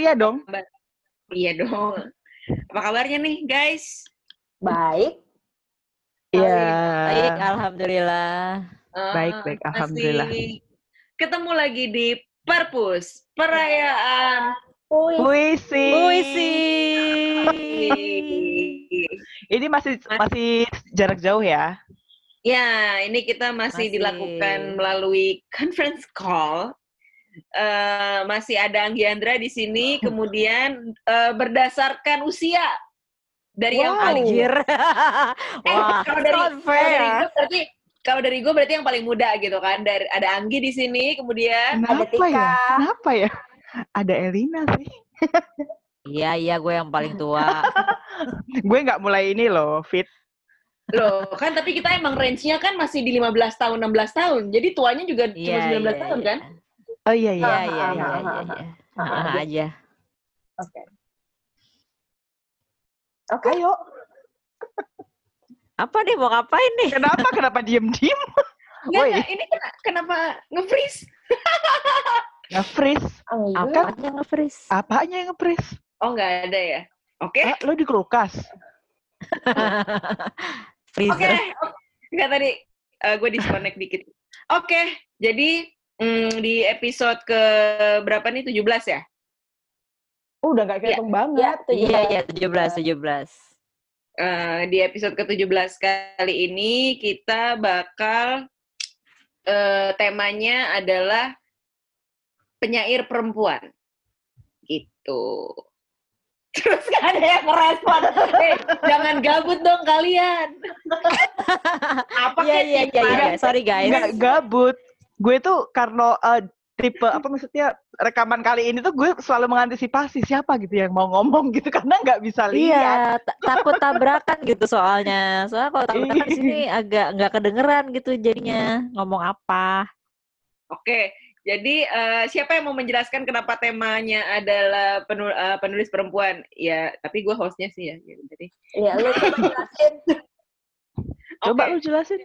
Ceria dong. Iya dong. Apa kabarnya nih, guys? Baik. Iya. Baik, alhamdulillah. Eh, Baik, baik, masih alhamdulillah. Ketemu lagi di Perpus, perayaan Puisi. Puisi. Ini masih masih jarak jauh ya. Ya, ini kita masih, Masih. dilakukan melalui conference call. Eh, masih ada Anggiandra di sini, kemudian eh, berdasarkan usia dari yang Wow. paling Anjir. Eh, Wah, kalau dari kalau dari gue berarti kalau dari gue berarti yang paling muda gitu kan. Dari ada Anggi di sini, kemudian Kenapa Tika. ya? Kenapa ya? Ada Elina sih. Iya, iya gue yang paling tua. Gue nggak mulai ini loh, fit. loh kan tapi kita emang range-nya kan masih di 15 tahun 16 tahun. Jadi tuanya juga cuma Iya, 19 iya, tahun iya. kan? Oh iya Iya, iya. iya, iya, iya, iya. Ah, aja. Oke. Oke, yuk. Apa nih mau ngapain nih? Kenapa? Kenapa diem-diem? Woi. enggak, ini kena- kenapa nge-freeze? Nge-freeze. Enggak. Apanya nge-freeze? Apanya yang nge-freeze? Oh, enggak ada ya. Oke. Ah, lo di kulkas. Oke. Freezer. Enggak tadi gue disconnect dikit. Oke, jadi mm, di episode ke berapa nih? 17 ya? Udah nggak kehitung banget. Ya, tujuh Iya, belas. iya, 17, 17. Eh, di episode ke-17 kali ini kita bakal eh, temanya adalah penyair perempuan. Gitu. Terus gak ada yang merespon. Eh, jangan gabut dong kalian. Apa Iya, kayak iya, iya, iya. Sorry guys. Nggak gabut. Gue tuh karena eh, tipe apa maksudnya rekaman kali ini tuh gue selalu mengantisipasi siapa gitu yang mau ngomong gitu karena nggak bisa lihat. Iya, ta- takut tabrakan gitu soalnya. Soalnya kalau tabrakan di sini agak nggak kedengeran gitu jadinya ngomong apa. Oke, jadi eh, siapa yang mau menjelaskan kenapa temanya adalah penu- eh, penulis perempuan? Ya, tapi gue hostnya sih ya. Jadi, Iya, lu coba jelasin. Coba Oke. lu jelasin.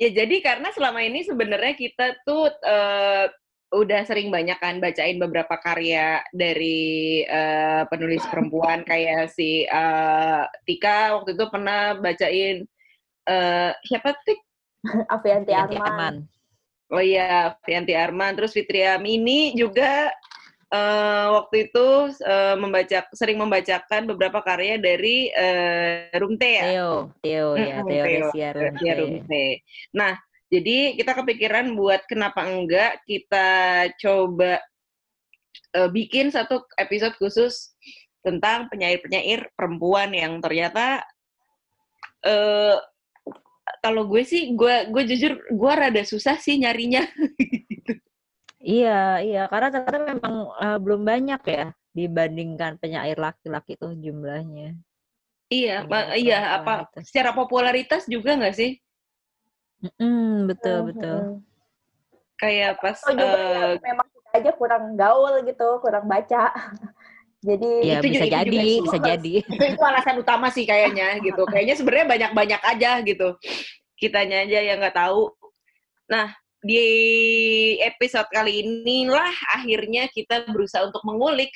Ya jadi karena selama ini sebenarnya kita tuh eh, udah sering banyak kan bacain beberapa karya dari eh, penulis perempuan kayak si eh, Tika waktu itu pernah bacain eh, siapa Tik? Avianti Arman. Arman. Oh iya, Fianti Arman, terus Fitria Mini juga eh, waktu itu eh, membaca sering membacakan beberapa karya dari eh, Rumte ya. Theo, Theo ya, Desia Runte. Rumte. Nah, jadi kita kepikiran buat kenapa enggak kita coba eh, bikin satu episode khusus tentang penyair-penyair perempuan yang ternyata eh kalau gue sih gue gue jujur gue rada susah sih nyarinya. Iya, iya, karena ternyata memang eh, belum banyak ya dibandingkan penyair laki-laki tuh jumlahnya. iya, ma- Penyair iya perempuan apa itu. secara popularitas juga nggak sih? Mm, betul, betul. Mhm. Kayak pas Atau juga ya, memang kita aja kurang gaul gitu, kurang baca. Jadi Iya, itu bisa juga- itu jadi, juga bisa sih. jadi. itu, itu alasan utama sih kayaknya gitu. Kayaknya sebenarnya banyak-banyak aja gitu. Kitanya aja yang nggak tahu. Nah, di episode kali inilah akhirnya kita berusaha untuk mengulik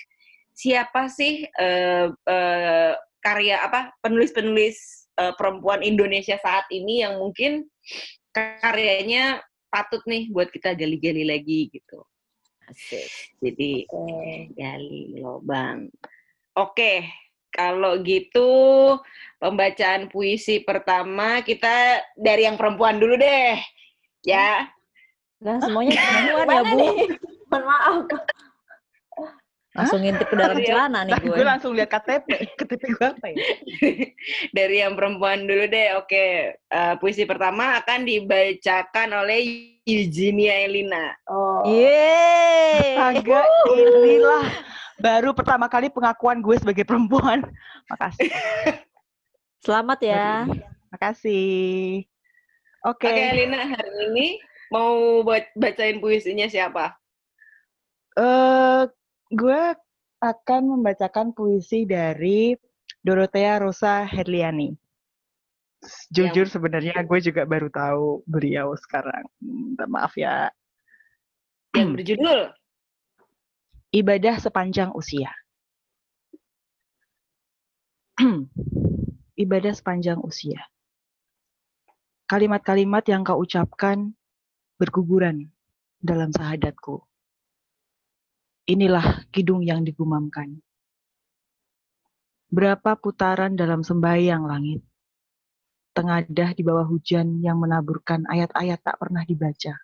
siapa sih eh, eh, karya apa penulis-penulis eh, perempuan Indonesia saat ini yang mungkin karyanya patut nih buat kita gali-gali lagi gitu. Asik. Jadi Oke. gali lobang. Oke, kalau gitu pembacaan puisi pertama kita dari yang perempuan dulu deh. Ya. Lah semuanya perempuan ya, Bu. Mohon maaf. Langsung ngintip ke dalam Iya. celana nih Nah, gue. gue langsung lihat KTP. KTP gue apa ya? dari yang perempuan dulu deh. Oke, Eh, puisi pertama akan dibacakan oleh Eugenia Elina. Oh. Yeay. Astaga, inilah baru pertama kali pengakuan gue sebagai perempuan. Makasih. Selamat ya. Makasih. Oke. Oke, Elina hari ini mau buat bacain puisinya siapa? eh gue akan membacakan puisi dari Dorothea Rosa Herliani. Jujur sebenarnya gue juga baru tahu beliau sekarang. Minta maaf ya. Yang berjudul Ibadah sepanjang usia. Ibadah sepanjang usia. Kalimat-kalimat yang kau ucapkan berguguran dalam sahadatku. Inilah kidung yang digumamkan. Berapa putaran dalam sembahyang langit, tengadah di bawah hujan yang menaburkan ayat-ayat tak pernah dibaca.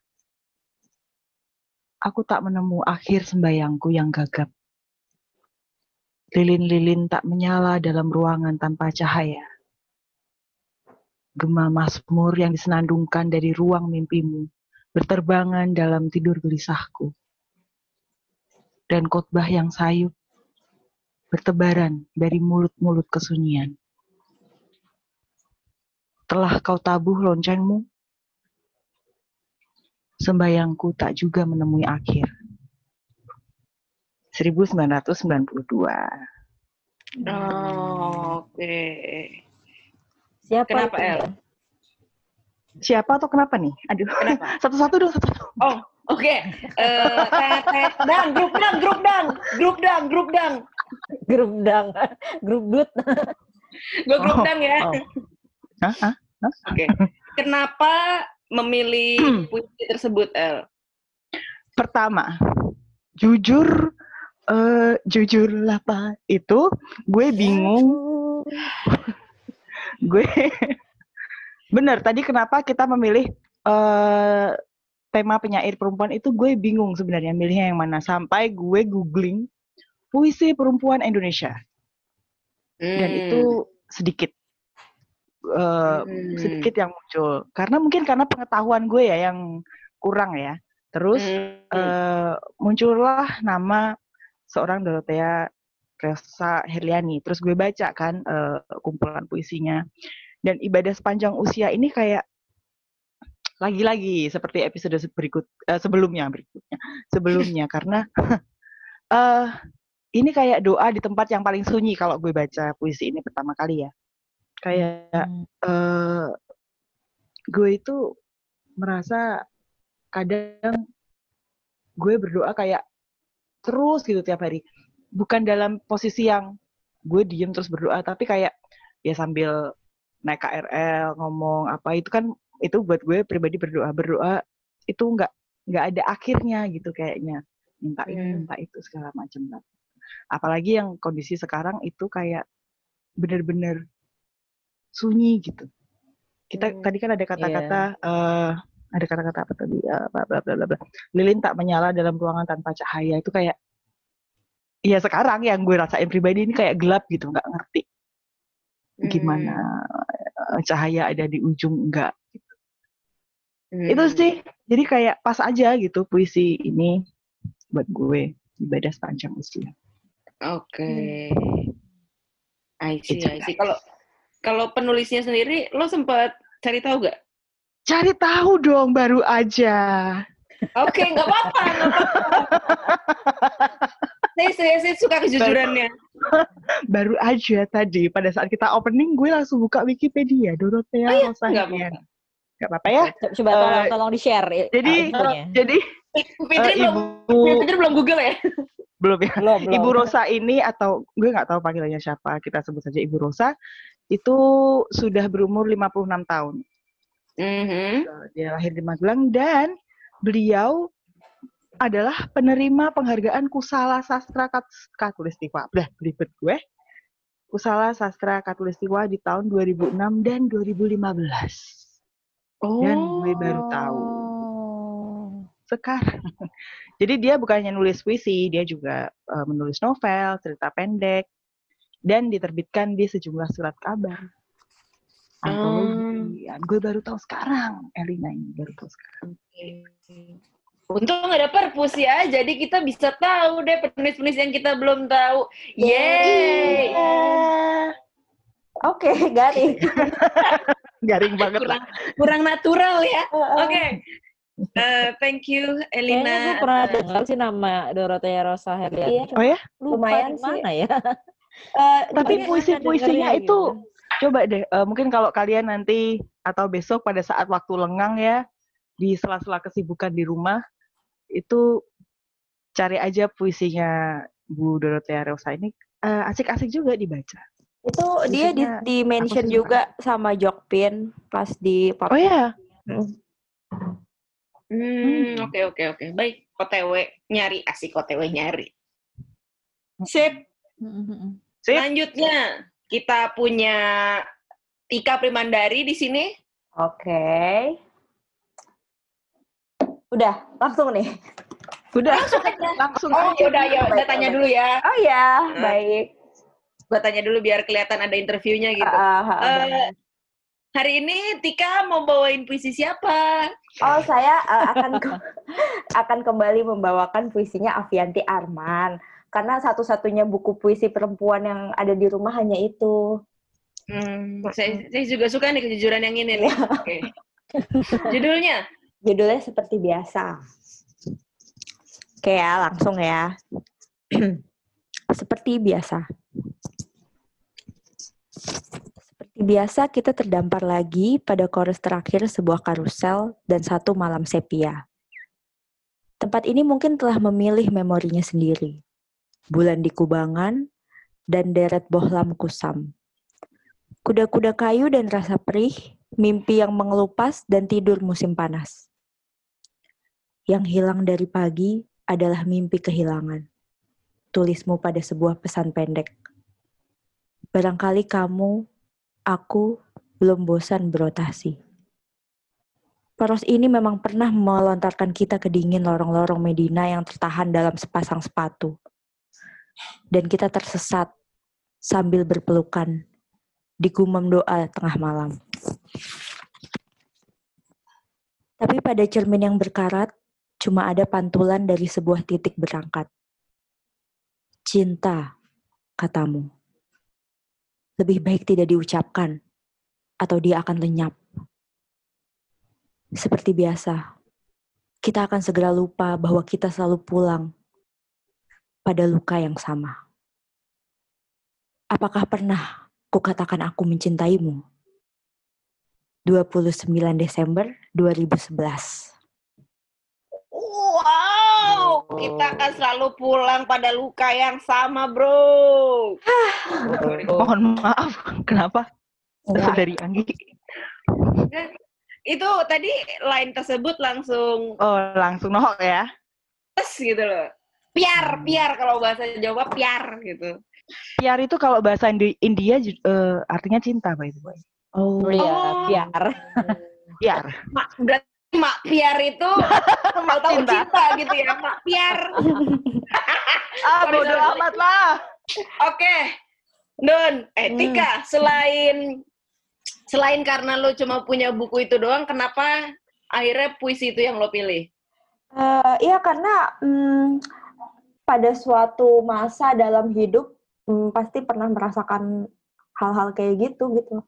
Aku tak menemu akhir sembayangku yang gagap. Lilin-lilin tak menyala dalam ruangan tanpa cahaya. Gema Mazmur yang disenandungkan dari ruang mimpimu berterbangan dalam tidur gelisahku. Dan khotbah yang sayup bertebaran dari mulut-mulut kesunyian. Telah kau tabuh loncengmu, sembayangku tak juga menemui akhir. 1992. Oh, Oke. Siapa Kenapa, itu? El? Siapa atau kenapa nih? Aduh, Kenapa? satu-satu dong, satu-satu. Oh, oke. Eh, tet, tet, dang, grup dang, grup dang, grup dang, grup dang. Grup dang, grup dut. Gue grup Oh, dang ya. oh. Hah? Hah? Oke. Kenapa memilih puisi tersebut, El? Pertama, jujur, eh jujurlah Pak, itu gue bingung, gue bener tadi kenapa kita memilih eh tema penyair perempuan itu gue bingung sebenarnya milihnya yang mana sampai gue googling puisi perempuan Indonesia dan Hmm. itu sedikit eh, Hmm. sedikit yang muncul karena mungkin karena pengetahuan gue ya yang kurang ya terus Hmm. eh, muncullah nama seorang Dorothea Resa Herliani. Terus gue baca kan eh, kumpulan puisinya. Dan ibadah sepanjang usia ini kayak lagi-lagi seperti episode berikut eh, sebelumnya berikutnya sebelumnya karena eh ini kayak doa di tempat yang paling sunyi kalau gue baca puisi ini pertama kali ya. Kayak Hmm. eh gue itu merasa kadang gue berdoa kayak terus gitu tiap hari. Bukan dalam posisi yang gue diem terus berdoa, tapi kayak ya sambil naik KRL ngomong apa itu kan itu buat gue pribadi berdoa berdoa itu nggak nggak ada akhirnya gitu kayaknya minta ini Hmm. minta itu segala macam lah. Apalagi yang kondisi sekarang itu kayak bener-bener sunyi gitu. Kita Hmm. tadi kan ada kata-kata eh ada kata-kata apa tadi Eh, bla bla bla bla bla. Lilin tak menyala dalam ruangan tanpa cahaya itu kayak ya sekarang yang gue rasain pribadi ini kayak gelap gitu nggak ngerti gimana eh, cahaya ada di ujung enggak Hmm. itu sih jadi kayak pas aja gitu puisi ini buat gue ibadah sepanjang usia Oke. I see, Itu, I see. Kalau kalau penulisnya sendiri, lo sempat cari tahu gak? cari tahu dong baru aja Oke, apa-apa, nggak apa-apa. saya, saya, saya suka kejujurannya. baru aja tadi pada saat kita opening gue langsung buka Wikipedia Dorothea Rosa Nggak Hirian. apa-apa. nggak apa-apa ya Co- Coba tolong Eh, tolong di-share. eh, jadi- infonya. jadi Fitri belum, ibu Fitri belum Google ya? belum ya Belum, belum. Ibu Rosa ini atau gue nggak tahu panggilannya siapa, kita sebut saja Ibu Rosa, itu sudah berumur 56 tahun. Mhm. Dia lahir di Magelang dan beliau adalah penerima penghargaan Kusala Sastra Kat Katulistiwa. Udah, belibet gue. Kusala Sastra Katulistiwa di tahun 2006 dan 2015. Oh. Dan gue baru tahu Oh. sekarang. Jadi dia bukannya nulis puisi, dia juga eh, menulis novel, cerita pendek, dan diterbitkan di sejumlah surat kabar. Antologi. Ya, gue baru tahu sekarang, Elina ini baru tahu sekarang. Untung ada perpus ya, jadi kita bisa tahu deh penulis-penulis yang kita belum tahu. Yeay! Iya. Oke, garing. Garing banget lah. Kurang, kurang natural ya. Oke. Eh, thank you, Kayaknya gue Elina. pernah dengar sih nama Dorothea Rosa Herliani. Iya. Oh ya? Lupa Lumayan di mana ya? Eh, Tapi puisi-puisinya itu gitu. coba deh, eh, mungkin kalau kalian nanti atau besok pada saat waktu lengang ya, di sela-sela kesibukan di rumah, itu cari aja puisinya Bu Dorothea Rosa ini eh, asik-asik juga dibaca. Itu dia di, di mention juga sama Jokpin pas di Oh ya, Hmm, Hmm. oke oke oke. Baik, OTW nyari asik OTW nyari. Sip. Sip. Selanjutnya kita punya Tika Primandari di sini. Oke. Udah, langsung nih. udah Langsung aja. langsung Oh, aja. udah ya, udah tanya dulu ya. Oh ya, Nah. baik. Gua tanya dulu biar kelihatan ada interviewnya gitu. Ah, Eh, benar. hari ini Tika mau bawain puisi siapa? Oh, saya eh, akan ke- akan kembali membawakan puisinya Avianti Arman. Karena satu-satunya buku puisi perempuan yang ada di rumah hanya itu. Hmm, saya, saya juga suka nih kejujuran yang ini nih. Oke. Judulnya Judulnya seperti biasa. Oke ya, langsung ya. seperti biasa. Seperti biasa, kita terdampar lagi pada chorus terakhir sebuah karusel dan satu malam sepia. Tempat ini mungkin telah memilih memorinya sendiri. Bulan di kubangan dan deret bohlam kusam. Kuda-kuda kayu dan rasa perih, mimpi yang mengelupas dan tidur musim panas. Yang hilang dari pagi adalah mimpi kehilangan. Tulismu pada sebuah pesan pendek. Barangkali kamu, aku, belum bosan berotasi. Poros ini memang pernah melontarkan kita ke dingin lorong-lorong Medina yang tertahan dalam sepasang sepatu. Dan kita tersesat sambil berpelukan di gumam doa tengah malam. Tapi pada cermin yang berkarat, cuma ada pantulan dari sebuah titik berangkat. Cinta, katamu. Lebih baik tidak diucapkan, atau dia akan lenyap. Seperti biasa, kita akan segera lupa bahwa kita selalu pulang pada luka yang sama. Apakah pernah kukatakan aku mencintaimu? 29 Desember 2011. Wow, kita akan selalu pulang pada luka yang sama, bro. Mohon maaf, kenapa? Enggak. Dari Anggi. Itu tadi line tersebut langsung Oh, langsung nohok ya. tes gitu loh. Piar, piar kalau bahasa Jawa piar gitu. Piar itu kalau bahasa Indi- India eh, artinya cinta, by the way. Oh, Oh. biar. Piar. Mak, berarti mak piar itu Mak tahu cinta. cinta gitu ya, mak piar. Ah, bodo sorry. amat lah. Oke, Don, eh Hmm. Selain selain karena lo cuma punya buku itu doang, kenapa akhirnya puisi itu yang lo pilih? Eh, Iya karena mm, pada suatu masa dalam hidup mm, pasti pernah merasakan hal-hal kayak gitu gitu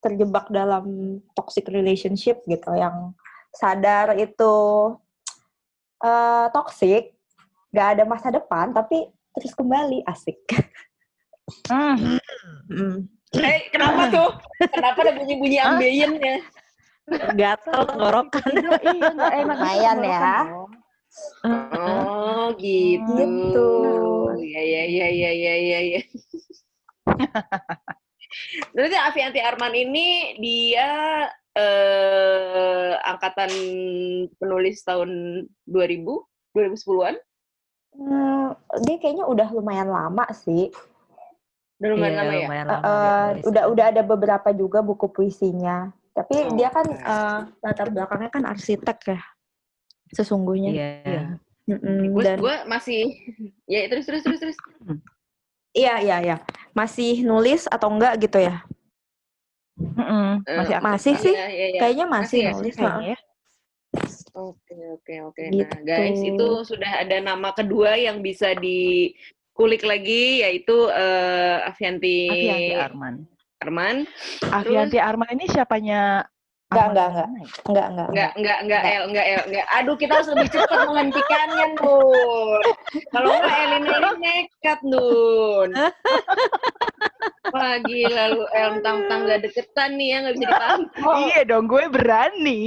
terjebak dalam toxic relationship gitu yang sadar itu eh toxic gak ada masa depan tapi terus kembali asik. Hmm. Mm. Eh, kenapa tuh? Kenapa ada bunyi-bunyi Hah? ambeien-nya? Gatel tenggorokan. Iya, iya, enak. Lumayan ya. Oh, gitu. Gitu. Iya, iya, iya, iya, iya, iya, iya. Berarti Avianti Arman ini dia eh, angkatan penulis tahun 2000, 2010-an? Hmm, dia kayaknya udah lumayan lama sih. Udah lumayan Iya, lama ya? lumayan Eh, lama nulis. udah udah ada beberapa juga buku puisinya. Tapi Oh, dia kan eh, latar belakangnya kan arsitek ya. Sesungguhnya. Iya. Mm-mm, Gue dan gue masih ya terus terus terus terus. iya iya iya. Masih nulis atau enggak gitu ya? Mm-mm. Eh, Masih aktif. Masih sih. Iya, iya, iya. Kayaknya masih, Masih ya? nulis. Kayaknya heeh. ya. Oke oke oke. Gitu. Nah guys itu sudah ada nama kedua yang bisa dikulik lagi yaitu eh, Avianti Avianti Arman. Arman. Avianti Arman ini siapanya? Enggak, enggak, enggak. Ya? Enggak enggak. Enggak enggak enggak El enggak El enggak. Aduh kita harus lebih cepat menghentikannya Nun. Kalau enggak Elin ini nekat Nun. Wah gila lu El mentang-mentang gak deketan nih ya nggak bisa dipantau. Iya dong, gue berani.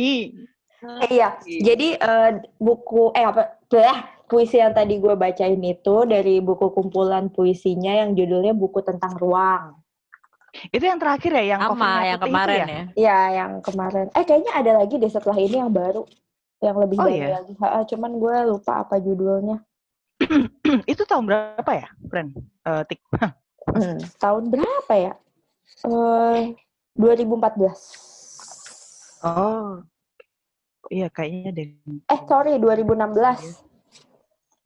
Eh, iya. Gitu. Jadi eh, buku eh apa? Tuh ya. puisi yang tadi gue bacain itu dari buku kumpulan puisinya yang judulnya buku tentang ruang. Itu yang terakhir ya, yang Sama yang itu kemarin ya? ya. Ya, yang kemarin. Eh, kayaknya ada lagi deh setelah ini yang baru. Yang lebih Oh, baru iya? lagi. Ha, cuman gue lupa apa judulnya. itu tahun berapa ya, friend? Eh, tik. Hmm, tahun berapa ya? Eh, 2014. Oh, iya kayaknya deh. Eh, sorry, 2016.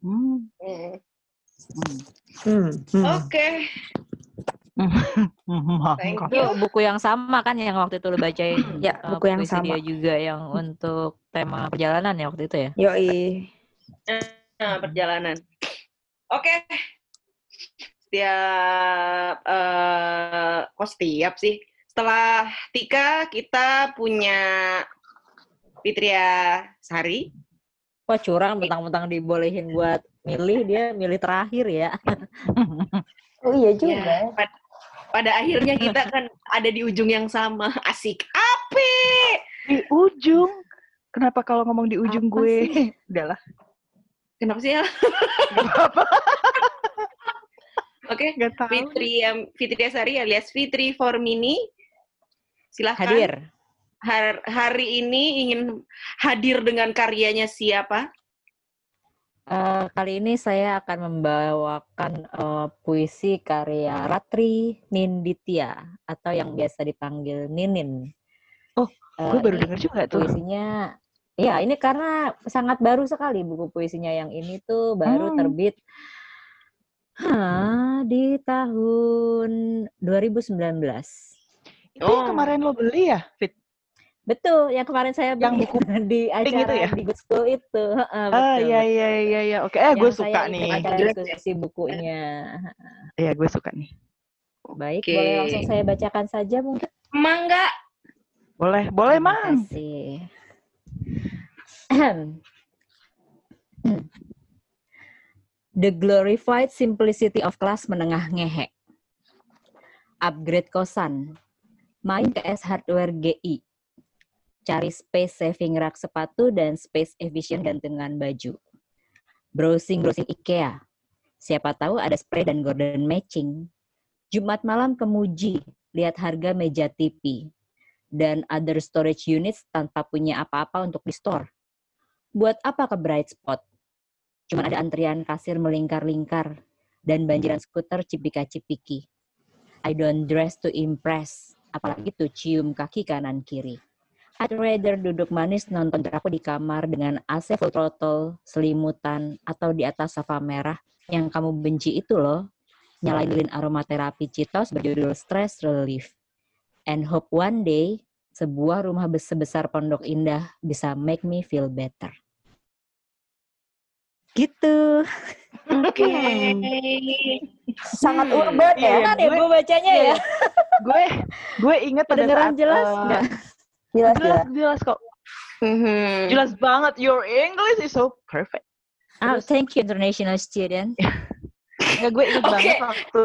Hmm. Hmm. Hmm. Hmm. hmm. Oke, Thank Mangga. you. Itu buku yang sama kan yang waktu itu lu bacain. Ya, eh, buku yang sama. dia juga yang untuk tema perjalanan ya waktu itu ya. Yoi. Nah, perjalanan. Oke. Setiap eh kok setiap sih? Setelah Tika kita punya Fitria Sari. Wah curang mentang-mentang dibolehin buat milih dia milih terakhir ya. Oh iya juga. Ya, pad- pada akhirnya kita kan ada di ujung yang sama. Asik. Api. Di ujung. Kenapa kalau ngomong di ujung Apa gue? Udahlah. Kenapa sih ya? Oke. Gak tahu. Fitri em, Fitria Sari alias Fitri Formini. Silahkan. Hadir. Har- hari ini ingin hadir dengan karyanya siapa? Eh, kali ini saya akan membawakan eh, puisi karya Ratri Ninditya atau yang biasa dipanggil Ninin. Oh, Eh, Gue baru ini denger juga tuh. puisinya ya ini karena sangat baru sekali buku puisinya yang ini tuh baru Hmm. terbit Hah, di tahun 2019 Itu yang Oh. kemarin lo beli ya, Fit? betul yang kemarin saya Yang beli buku di pink acara itu ya? di Good School itu Heeh, Ah, iya, iya, iya, iya. Oke, eh gue Yang suka nih. acara diskusi bukunya Iya, gue suka nih. baik Oke. boleh langsung saya bacakan saja mungkin Mangga. Boleh, boleh, Terima Mang. kasih. The glorified simplicity of class menengah ngehe. Upgrade kosan. Main ke S Hardware GI. Cari space saving rak sepatu dan space efficient gantungan baju. Browsing-browsing IKEA. Siapa tahu ada spray dan Gordon matching. Jumat malam ke Muji, lihat harga meja TV dan other storage units tanpa punya apa-apa untuk di store. Buat apa ke Bright Spot? Cuma ada antrian kasir melingkar-lingkar dan banjiran skuter cipika-cipiki. I don't dress to impress, apalagi tuh cium kaki kanan kiri. I'd rather duduk manis nonton drakor di kamar dengan AC full throttle, selimutan, atau di atas sofa merah yang kamu benci itu loh. Nyalain lilin aromaterapi Citos berjudul Stress Relief. And hope one day sebuah rumah bes- sebesar Pondok Indah bisa make me feel better. Gitu. Oke. Sangat Hmm, urban ya. iya. Kan ya gue- gue bacanya ya. gue gue inget pada Kedengeran saat jelas eh, nggak? Jelas jelas jelas. jelas kok Mhm. jelas banget your English is so perfect Oh, thank you international student. Nggak, gue inget Oke. banget waktu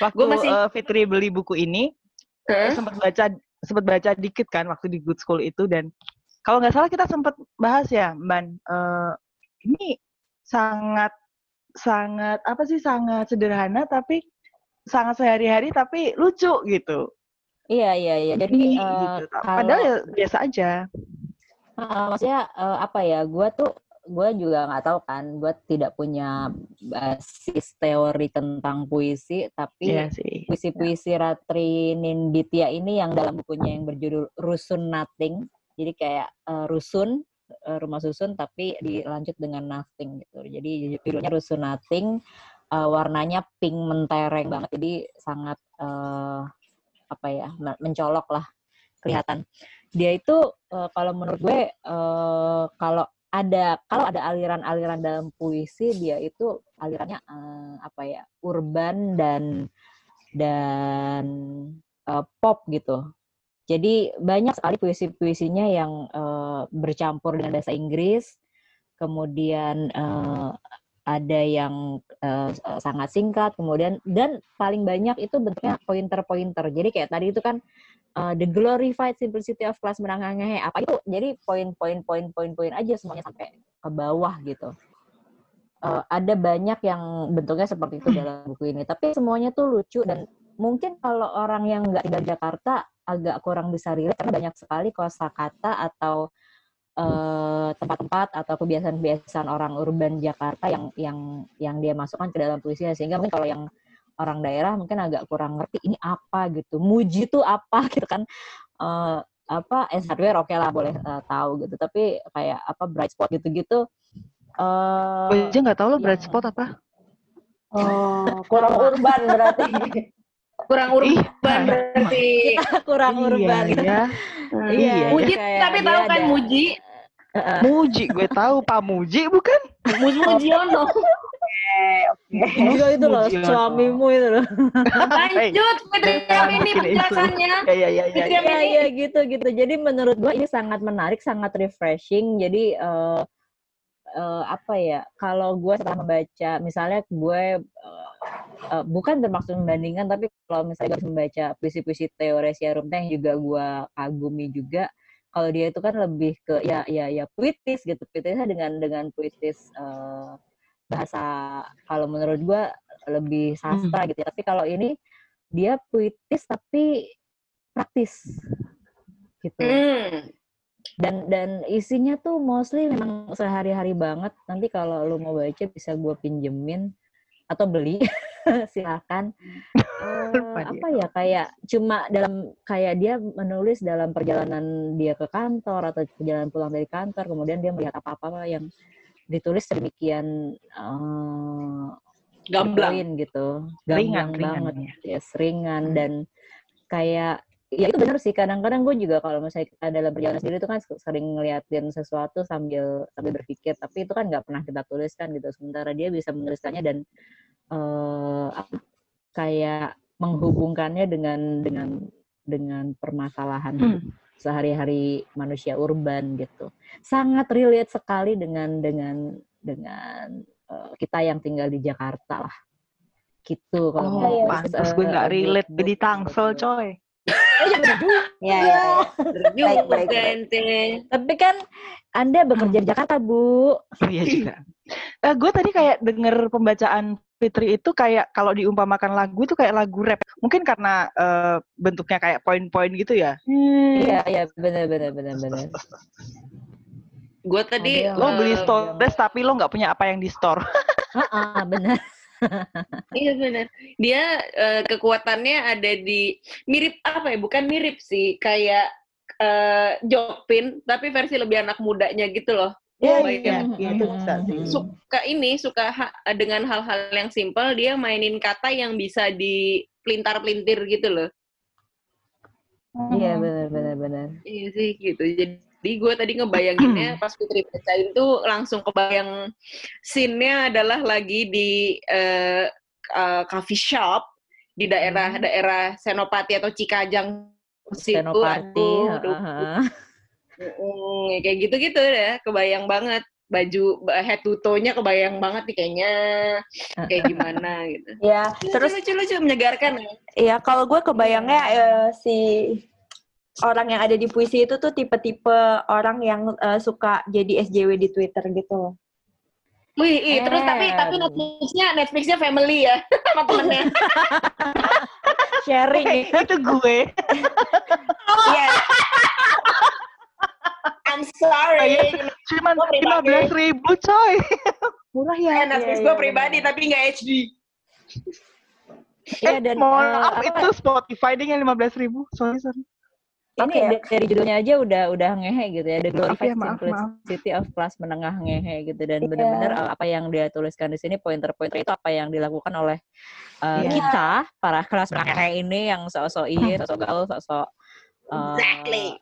waktu Gue masih- eh, Fitri beli buku ini Hah? sempat baca sempat baca dikit kan waktu di Good School itu dan kalau nggak salah kita sempat bahas ya Ban eh, ini sangat sangat apa sih sangat sederhana tapi sangat sehari-hari tapi lucu gitu Iya iya iya. Jadi Ini, eh, gitu. kalau padahal ya biasa aja eh, maksudnya eh, apa ya? Gue tuh gue juga nggak tahu kan. Gue tidak punya basis teori tentang puisi, tapi Iya puisi-puisi Ratri Ninditya ini yang dalam bukunya yang berjudul Rusun Nothing. Jadi kayak eh, rusun eh, rumah susun tapi dilanjut dengan nothing gitu. Jadi judulnya Rusun Nothing. eh, warnanya pink mentereng banget. Jadi sangat eh, apa ya men- mencolok lah kelihatan. Dia itu eh, kalau menurut gue eh, kalau ada kalau ada aliran-aliran dalam puisi dia itu alirannya eh, apa ya urban dan dan eh, pop gitu. Jadi banyak sekali puisi-puisinya yang eh, bercampur dengan bahasa Inggris, kemudian eh, ada yang eh, sangat singkat, kemudian dan paling banyak itu bentuknya pointer-pointer. Jadi kayak tadi itu kan eh, the glorified simplicity of class menangangnya apa itu? Jadi poin-poin poin-poin poin aja semuanya sampai ke bawah gitu. uh, ada banyak yang bentuknya seperti itu dalam buku ini. Tapi semuanya tuh lucu dan mungkin kalau orang yang nggak di Jakarta agak kurang bisa relate karena banyak sekali kosakata atau eh, tempat-tempat atau kebiasaan-kebiasaan orang urban Jakarta yang yang yang dia masukkan ke dalam puisinya. Sehingga mungkin kalau yang orang daerah mungkin agak kurang ngerti ini apa? gitu. Muji tuh apa? gitu kan. Uh, apa S hardware oke okay lah boleh uh, tahu gitu. Tapi kayak apa bright spot gitu-gitu uh, gue aja nggak tahu lo bright spot apa? Oh kurang urban berarti kurang urban berarti kurang iya, urban ya. iya, iya. Muji tapi tahu kan ada. Muji uh, Muji gue tahu Pak Muji bukan Muji Mujiono Juga itu loh suamimu itu loh. Lanjut Fitria ini penjelasannya. Ya ya ya ya. Ya ya gitu gitu. Jadi menurut gua ini sangat menarik, sangat refreshing. Jadi uh, uh, apa ya? Kalau gue setelah membaca, misalnya gue uh, uh, bukan termaksud membandingkan, tapi kalau misalnya gue membaca puisi-puisi Teoresia Rumteh yang juga gue kagumi juga. Kalau dia itu kan lebih ke ya ya ya puitis gitu, puitisnya dengan dengan puitis uh, bahasa kalau menurut gue lebih sastra hmm. gitu ya. Tapi kalau ini dia puitis tapi praktis gitu. Hmm. Dan dan isinya tuh mostly memang sehari-hari banget. Nanti kalau lu mau baca bisa gue pinjemin atau beli silakan. uh, apa ya kayak cuma dalam kayak dia menulis dalam perjalanan dia ke kantor atau perjalanan pulang dari kantor kemudian dia melihat apa-apa yang ditulis sedemikian uh, gamblang gitu gamblang ringan, banget ringan, ya. yes ringan hmm. dan kayak ya itu benar sih kadang-kadang gue juga kalau misalnya kita dalam perjalanan sendiri itu kan sering ngeliatin sesuatu sambil sambil berpikir tapi itu kan nggak pernah kita tuliskan gitu sementara dia bisa menuliskannya dan uh, kayak menghubungkannya dengan dengan dengan permasalahan hmm sehari-hari manusia urban gitu. Sangat relate sekali dengan dengan dengan uh, kita yang tinggal di Jakarta lah. Gitu kalau oh, pantas uh, gue nggak relate di Tangsel coy. Ya, ya, ya. baik, baik, Tapi kan Anda bekerja di Jakarta, Bu. Oh, iya juga. Uh, gue tadi kayak denger pembacaan Fitri itu kayak kalau diumpamakan lagu itu kayak lagu rap. Mungkin karena uh, bentuknya kayak poin-poin gitu ya. Hmm. Iya, iya benar benar benar benar. Gue tadi lo beli store iya. tapi lo nggak punya apa yang di store. Heeh, benar. Iya benar. Dia uh, kekuatannya ada di mirip apa ya? Bukan mirip sih, kayak uh, Jokpin tapi versi lebih anak mudanya gitu loh. Iya, iya, iya, itu bisa sih. Suka ini, suka ha dengan hal-hal yang simpel, dia mainin kata yang bisa dipelintar-pelintir gitu loh. Iya, benar, benar, benar. Iya sih, gitu. Jadi gue tadi ngebayanginnya pas Putri bacain tuh langsung kebayang scene-nya adalah lagi di uh, uh, coffee shop di daerah-daerah Senopati atau Cikajang Senopati. Situ, aduh, uh -huh Mm, kayak gitu-gitu ya, kebayang banget baju head to toe-nya kebayang banget nih kayaknya kayak gimana gitu. Ya, terus lucu-lucu menyegarkan ya. Iya, kalau gue kebayangnya uh, si orang yang ada di puisi itu tuh tipe-tipe orang yang uh, suka jadi SJW di Twitter gitu. Wih, eh. terus tapi tapi Netflixnya Netflixnya family ya sama temennya. Sharing. itu gue. Iya. I'm sorry. Cuma lima belas ribu coy. Murah ya. Netflix gue pribadi tapi nggak HD. Iya eh, dan mohon uh, maaf itu Spotify dengan lima belas ribu. Sorry sorry. Ini okay, ya? dari judulnya aja udah udah ngehe gitu ya. The Glorified ya, maaf, Simplicity maaf. of Class menengah ngehe gitu dan yeah. benar-benar apa yang dia tuliskan di sini pointer-pointer itu apa yang dilakukan oleh uh, yeah. kita para kelas menengah ngehe ini yang sok-sok iya, sok-sok gaul, sok-sok uh, exactly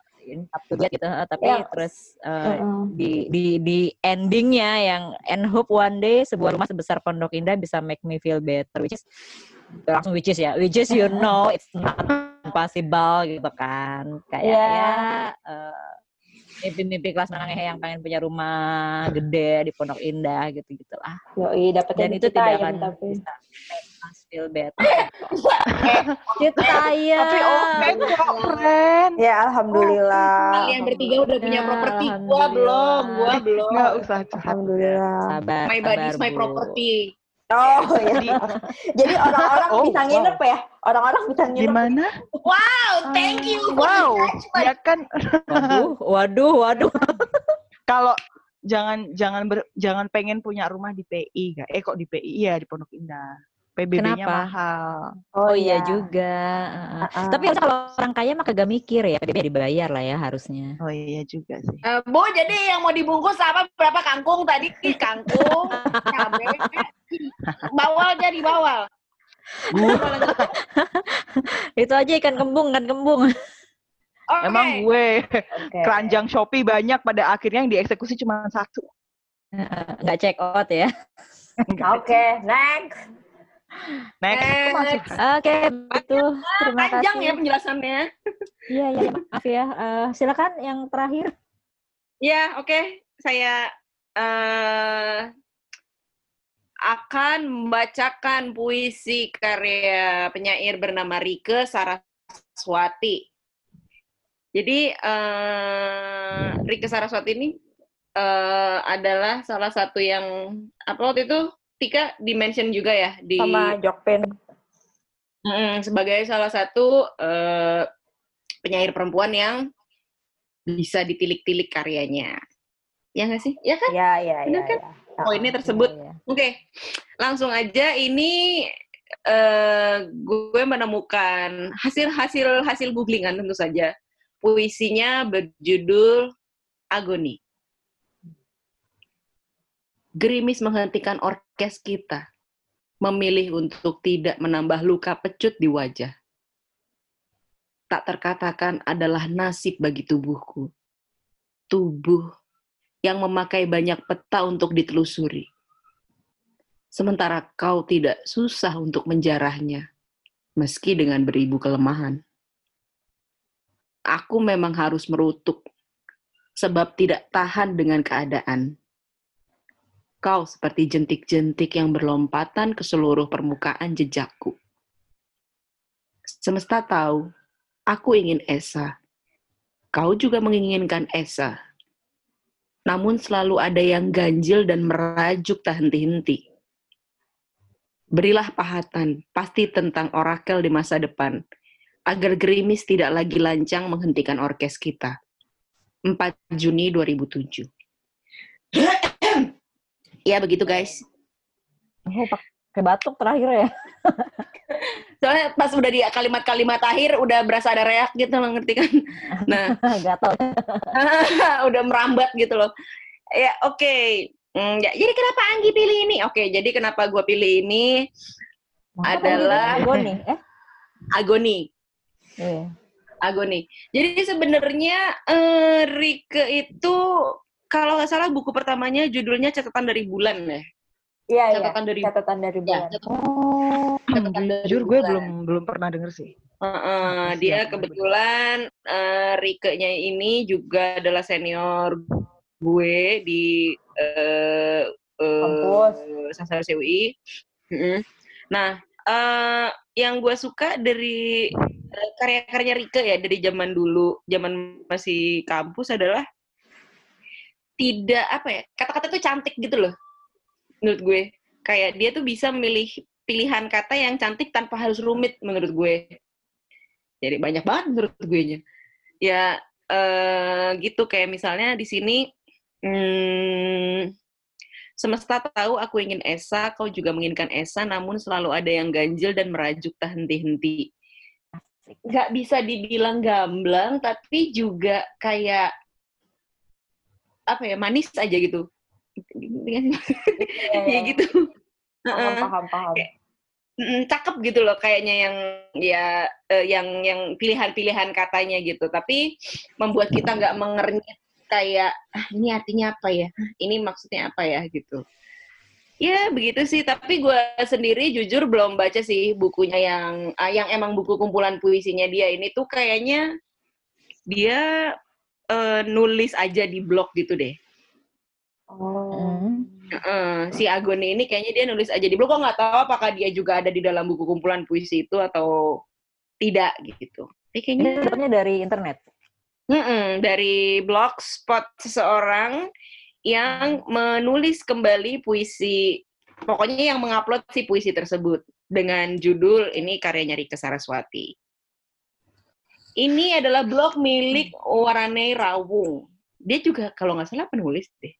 up to date gitu tapi yeah. terus uh, uh-uh. di di di endingnya yang and hope one day sebuah rumah sebesar Pondok Indah bisa make me feel better which is langsung which is ya which is you know it's not impossible gitu kan kayak yeah. ya uh, mimpi-mimpi kelas menengah yang pengen punya rumah gede di Pondok Indah gitu gitulah. Yoi, Dan itu tidak akan tapi. bisa feel better. Eh, Citaya. Tapi oke kok, friend. Ya, alhamdulillah. kalian bertiga udah punya Ya, properti, gua belum, gua belum. Nggak usah curhat. Alhamdulillah. Sabar, My body is sabar, my Bu. property. Oh, ya. Di, Jadi orang-orang Oh, bisa wow. nginep ya? Orang-orang bisa di nginep. mana? Wow, thank you. Wow, ya kan Waduh, waduh, waduh. kalau jangan jangan ber, jangan pengen punya rumah di PI kak. Eh kok di PI? Iya di Pondok Indah. PBB-nya Kenapa? mahal. Oh, iya juga. Heeh. Ah, Tapi harusnya kalau orang kaya mah kagak mikir ya, PBB dibayar lah ya harusnya. Oh iya juga sih. Eh, Bu, jadi yang mau dibungkus apa berapa kangkung tadi? Kangkung, cabai, bawal jadi bawal. Itu aja ikan kembung, kan kembung. Oke. Emang gue Oke. keranjang Shopee banyak pada akhirnya yang dieksekusi cuma satu. Heeh, Nggak check out ya. Oke, next. Next, itu masih Oke, begitu. Terima Panjang kasih. ya penjelasannya. Iya, iya, maaf ya. Eh, silakan yang terakhir. Ya, oke. Saya eh akan membacakan puisi karya penyair bernama Rike Saraswati. Jadi eh Rike Saraswati ini eh adalah salah satu yang apa waktu itu Tika dimention juga ya di Sama Jokpen. Mm, sebagai salah satu eh, penyair perempuan yang bisa ditilik-tilik karyanya. Ya nggak sih? Ya kan? Ya, ya, Bener ya. kan? ya. Poinnya tersebut. Iya, iya. Oke, langsung aja ini eh gue menemukan hasil-hasil hasil googlingan tentu saja. Puisinya berjudul Agoni. Gerimis menghentikan orkes kita, memilih untuk tidak menambah luka pecut di wajah. Tak terkatakan adalah nasib bagi tubuhku. Tubuh yang memakai banyak peta untuk ditelusuri. Sementara kau tidak susah untuk menjarahnya, meski dengan beribu kelemahan. Aku memang harus merutuk, sebab tidak tahan dengan keadaan. Kau seperti jentik-jentik yang berlompatan ke seluruh permukaan jejakku. Semesta tahu, aku ingin Esa. Kau juga menginginkan Esa namun selalu ada yang ganjil dan merajuk tak henti-henti. Berilah pahatan, pasti tentang orakel di masa depan, agar gerimis tidak lagi lancang menghentikan orkes kita. 4 Juni 2007. Ya begitu guys. Oh, pakai batuk terakhir ya. Soalnya pas udah di kalimat-kalimat akhir udah berasa ada reak gitu loh ngerti kan. Nah, Gatal. udah merambat gitu loh. Ya oke. Hmm, ya, jadi kenapa Anggi pilih ini? Oke, jadi kenapa gue pilih ini? Adalah- Agoni. Eh? Agoni. Iya. Agoni. Jadi sebenarnya eh, Rike itu kalau nggak salah buku pertamanya judulnya catatan dari bulan ya. Iya, iya. Catatan dari Catatan dari ya, bulan. catatan, Oh, catatan dari jujur gue bulan. belum belum pernah denger sih. Heeh, Siap, dia kebetulan eh, Rike-nya ini juga adalah senior gue di eh eh, Kampus. Sastra CUI. Mm-mm. Nah, eh, yang gue suka dari eh, karya-karya Rike ya dari zaman dulu, zaman masih kampus adalah tidak apa ya kata-kata tuh cantik gitu loh menurut gue. Kayak dia tuh bisa memilih pilihan kata yang cantik tanpa harus rumit menurut gue. Jadi banyak banget menurut gue nya ya eh, gitu kayak misalnya di sini hmm, semesta tahu aku ingin Esa kau juga menginginkan Esa namun selalu ada yang ganjil dan merajuk tak henti-henti. Nggak bisa dibilang gamblang tapi juga kayak apa ya manis aja gitu. Iya, ya iya. gitu. Paham, paham, paham. Cakep gitu loh kayaknya yang ya eh, yang yang pilihan-pilihan katanya gitu. Tapi membuat kita nggak mengernyit kayak ah, ini artinya apa ya? Ah, ini maksudnya apa ya? gitu. Ya begitu sih. Tapi gue sendiri jujur belum baca sih bukunya yang ah, yang emang buku kumpulan puisinya dia ini tuh kayaknya dia eh, nulis aja di blog gitu deh Oh. Heeh, si Agone ini kayaknya dia nulis aja di blog. Kok nggak tahu apakah dia juga ada di dalam buku kumpulan puisi itu atau tidak gitu. Tapi kayaknya Ini dari internet. Mm-mm, dari blogspot seseorang yang menulis kembali puisi, pokoknya yang mengupload si puisi tersebut dengan judul ini karyanya Rika Saraswati. Ini adalah blog milik Warane Rawung. Dia juga kalau nggak salah penulis deh.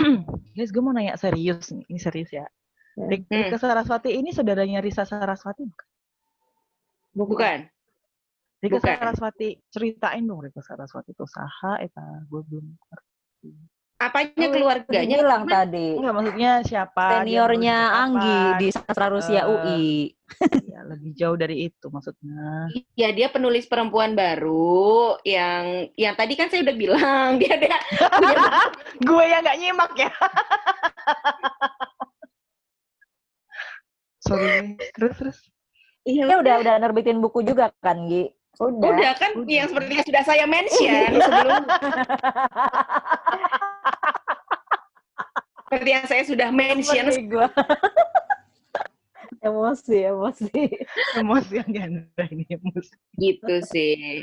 Guys, gue mau nanya serius nih. Ini serius ya. Hmm. Rik- Rika Saraswati ini saudaranya Risa Saraswati bukan? Bukan. Rika Bukan. Saraswati, ceritain dong Rika Saraswati itu saha eta gue belum ngerti. Apanya Oh, keluarganya? bilang tadi. Enggak maksudnya siapa? Seniornya di Anggi di Sastra Rusia Eh, UI. Ya, lebih jauh dari itu maksudnya. Ya dia penulis perempuan baru yang yang tadi kan saya udah bilang dia dia gue yang nggak nyimak ya. Sorry, terus terus. Iya, Dia udah udah nerbitin buku juga kan, Gi? Udah. Udah kan Udah. yang seperti yang sudah saya mention sebelum seperti yang saya sudah mention Emosi gua. emosi, emosi. Emosi yang ganda ini emosi. gitu sih.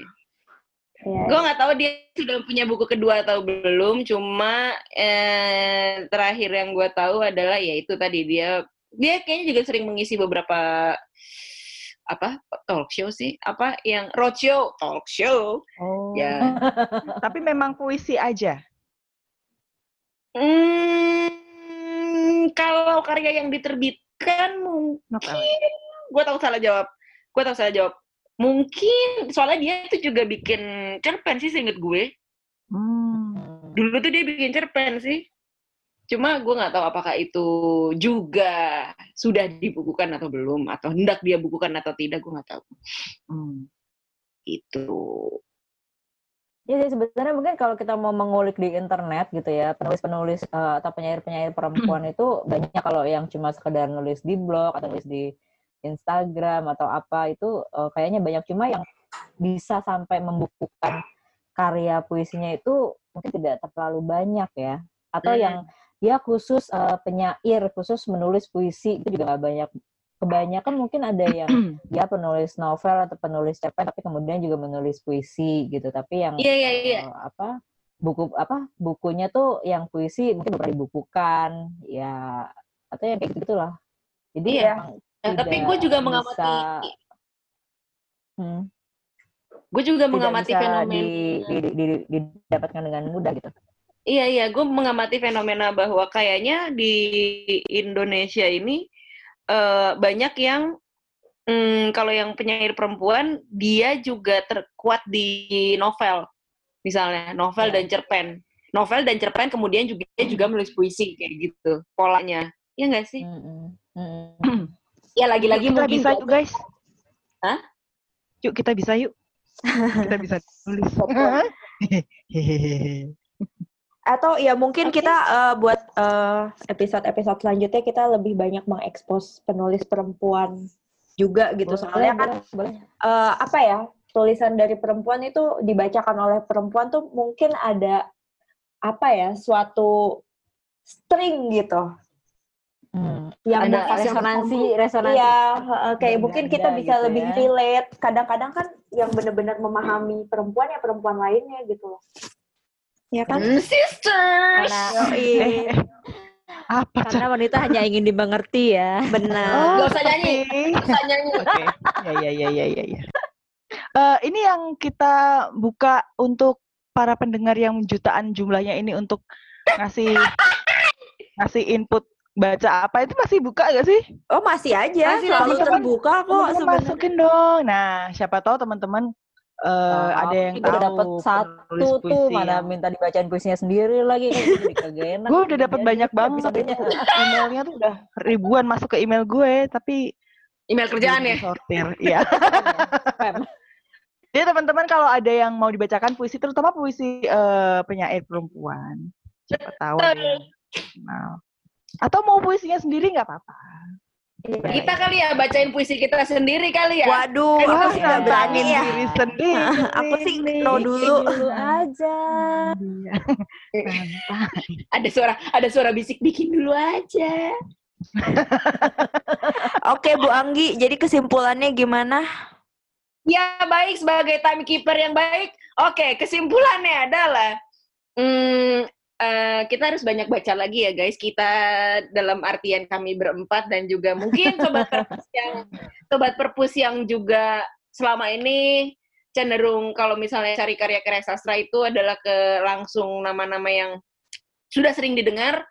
Ya, Gue nggak tahu dia sudah punya buku kedua atau belum. Cuma eh, terakhir yang gue tahu adalah ya itu tadi dia dia kayaknya juga sering mengisi beberapa apa talk show sih apa yang roadshow talk show Oh. ya Tapi memang puisi aja. Hmm, kalau karya yang diterbitkan mungkin gue tahu salah jawab. Gue tahu salah jawab. Mungkin soalnya dia itu juga bikin cerpen sih seinget gue. Hmm. Dulu tuh dia bikin cerpen sih. Cuma gue nggak tahu apakah itu juga sudah dibukukan atau belum atau hendak dia bukukan atau tidak gue nggak tahu. Hmm. Itu. Ya sebenarnya mungkin kalau kita mau mengulik di internet gitu ya, penulis-penulis eh, atau penyair-penyair perempuan itu banyak kalau yang cuma sekedar nulis di blog atau nulis di Instagram atau apa itu eh, kayaknya banyak cuma yang bisa sampai membukukan karya puisinya itu mungkin tidak terlalu banyak ya. Atau Hmm. yang dia khusus eh, penyair, khusus menulis puisi itu juga nggak banyak. Kebanyakan mungkin ada yang dia penulis novel atau penulis cerpen tapi kemudian juga menulis puisi gitu tapi yang Iya iya iya. eh, apa buku apa bukunya tuh yang puisi mungkin pernah dibukukan ya atau yang kayak gitu lah jadi Iya. emang Nah, tapi gue juga bisa- mengamati. hmm, Gue juga mengamati fenomena. di, di, di- di- didapatkan dengan mudah gitu Iya iya, gue mengamati fenomena bahwa kayaknya di Indonesia ini eh, banyak yang mm, kalau yang penyair perempuan dia juga terkuat di novel, misalnya novel Ya. dan cerpen, novel dan cerpen kemudian juga dia juga menulis puisi kayak gitu polanya, ya nggak sih? Mm-mm. Mm-mm. Ya lagi-lagi mungkin bisa yuk guys. Hah? Yuk kita bisa yuk. kita bisa tulis. Atau ya mungkin Oke. kita eh, buat eh, episode-episode selanjutnya kita lebih banyak mengekspos penulis perempuan juga gitu. Boleh, Soalnya kan boleh, eh, apa ya tulisan dari perempuan itu dibacakan oleh perempuan tuh mungkin ada apa ya suatu string gitu Hmm. yang ada resonansi resonansi heeh, kayak Ganda mungkin kita bisa gitu lebih ya. relate. Kadang-kadang kan yang benar-benar memahami perempuan ya perempuan lainnya gitu loh. Ya kan? Hmm, sisters. karena Yoi. Eh, apa karena wanita hanya ingin dimengerti ya Benar. Gak usah nyanyi. Oke. Nggak usah nyanyi. Oke. Ya ya ya ya ya. ya. Eh, ini yang kita buka untuk para pendengar yang jutaan jumlahnya ini untuk ngasih ngasih input baca apa itu masih buka gak sih? Oh masih aja, Masih, selalu terbuka kok masukin dong. Nah, siapa tahu teman-teman eh, ada yang kita tahu dapat satu tuh mana minta dibacain puisinya sendiri lagi kagak Gue udah dapat banyak banget itu. Emailnya tuh udah ribuan masuk ke email gue, tapi Email kerjaan ya. disortir. Iya. Spam. Jadi teman-teman kalau ada yang mau dibacakan puisi, terutama puisi eh, penyair perempuan, siapa tahu ada yang kenal. Atau mau puisinya sendiri nggak apa-apa. Iya. Kita kali ya bacain puisi kita sendiri kali ya. Waduh, Kan aku sih nggak berani ya. diri sendiri. Aku sih nih. no dulu. dulu aja. Iya. Ada suara ada suara bisik bikin dulu aja. Oke Bu Anggi, jadi kesimpulannya gimana? Ya baik sebagai timekeeper yang baik. Oke, kesimpulannya adalah hmm, eh, kita harus banyak baca lagi ya guys. Kita dalam artian kami berempat dan juga mungkin sobat perpus yang sobat perpus yang juga selama ini cenderung kalau misalnya cari karya-karya sastra itu adalah ke langsung nama-nama yang sudah sering didengar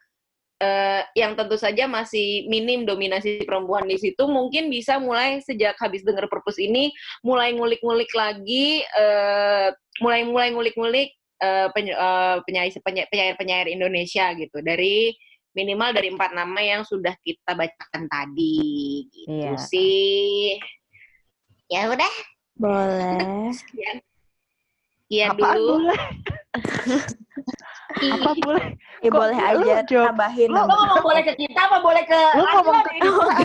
eh, yang tentu saja masih minim dominasi perempuan di situ mungkin bisa mulai sejak habis dengar perpus ini mulai ngulik-ngulik lagi eh, mulai mulai ngulik-ngulik eh, peny- eh, penyair penyair penyair Indonesia gitu dari minimal dari empat nama yang sudah kita bacakan tadi gitu Iya. sih ya udah Boleh. Iya Apaan dulu. boleh? Apa boleh? Ya boleh lu aja jawab? tambahin. Lo ngomong boleh ke kita apa boleh ke Lu ngomong ke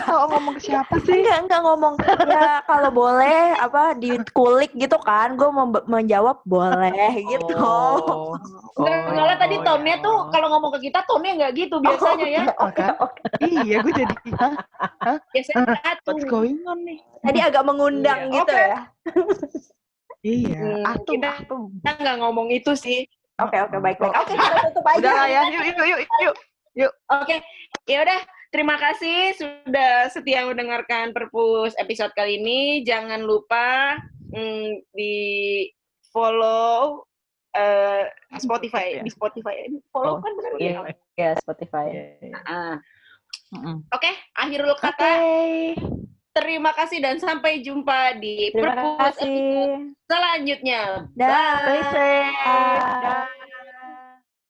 atau ngomong ke siapa sih? Enggak, enggak ngomong. Ya kalau boleh apa dikulik gitu kan, gue menjawab boleh gitu. Oh. Soalnya tadi tone-nya tuh kalau ngomong ke kita tone-nya nggak gitu biasanya ya. Oh, kan? Iya, gue jadi? Biasanya. What's going on nih? Tadi agak mengundang Iya, gitu oke. ya. Iya, Hmm, atum, kita- atum. Kita nggak ngomong itu sih. Oke, oke, baik, baik. Oke, kita tutup aja. Udah lah ya, yuk, yuk, yuk, yuk. Oke, ya udah. Terima kasih sudah setia mendengarkan Perpus episode kali ini. Jangan lupa mm, di follow eh, Spotify, di Spotify. Follow Oh, kan benar Iya, ya? ya Spotify. Ah. Mm-mm. Oke, akhirul kata. Terima kasih dan sampai jumpa di Terima Perpus selanjutnya. Stay safe. Dah. Dah.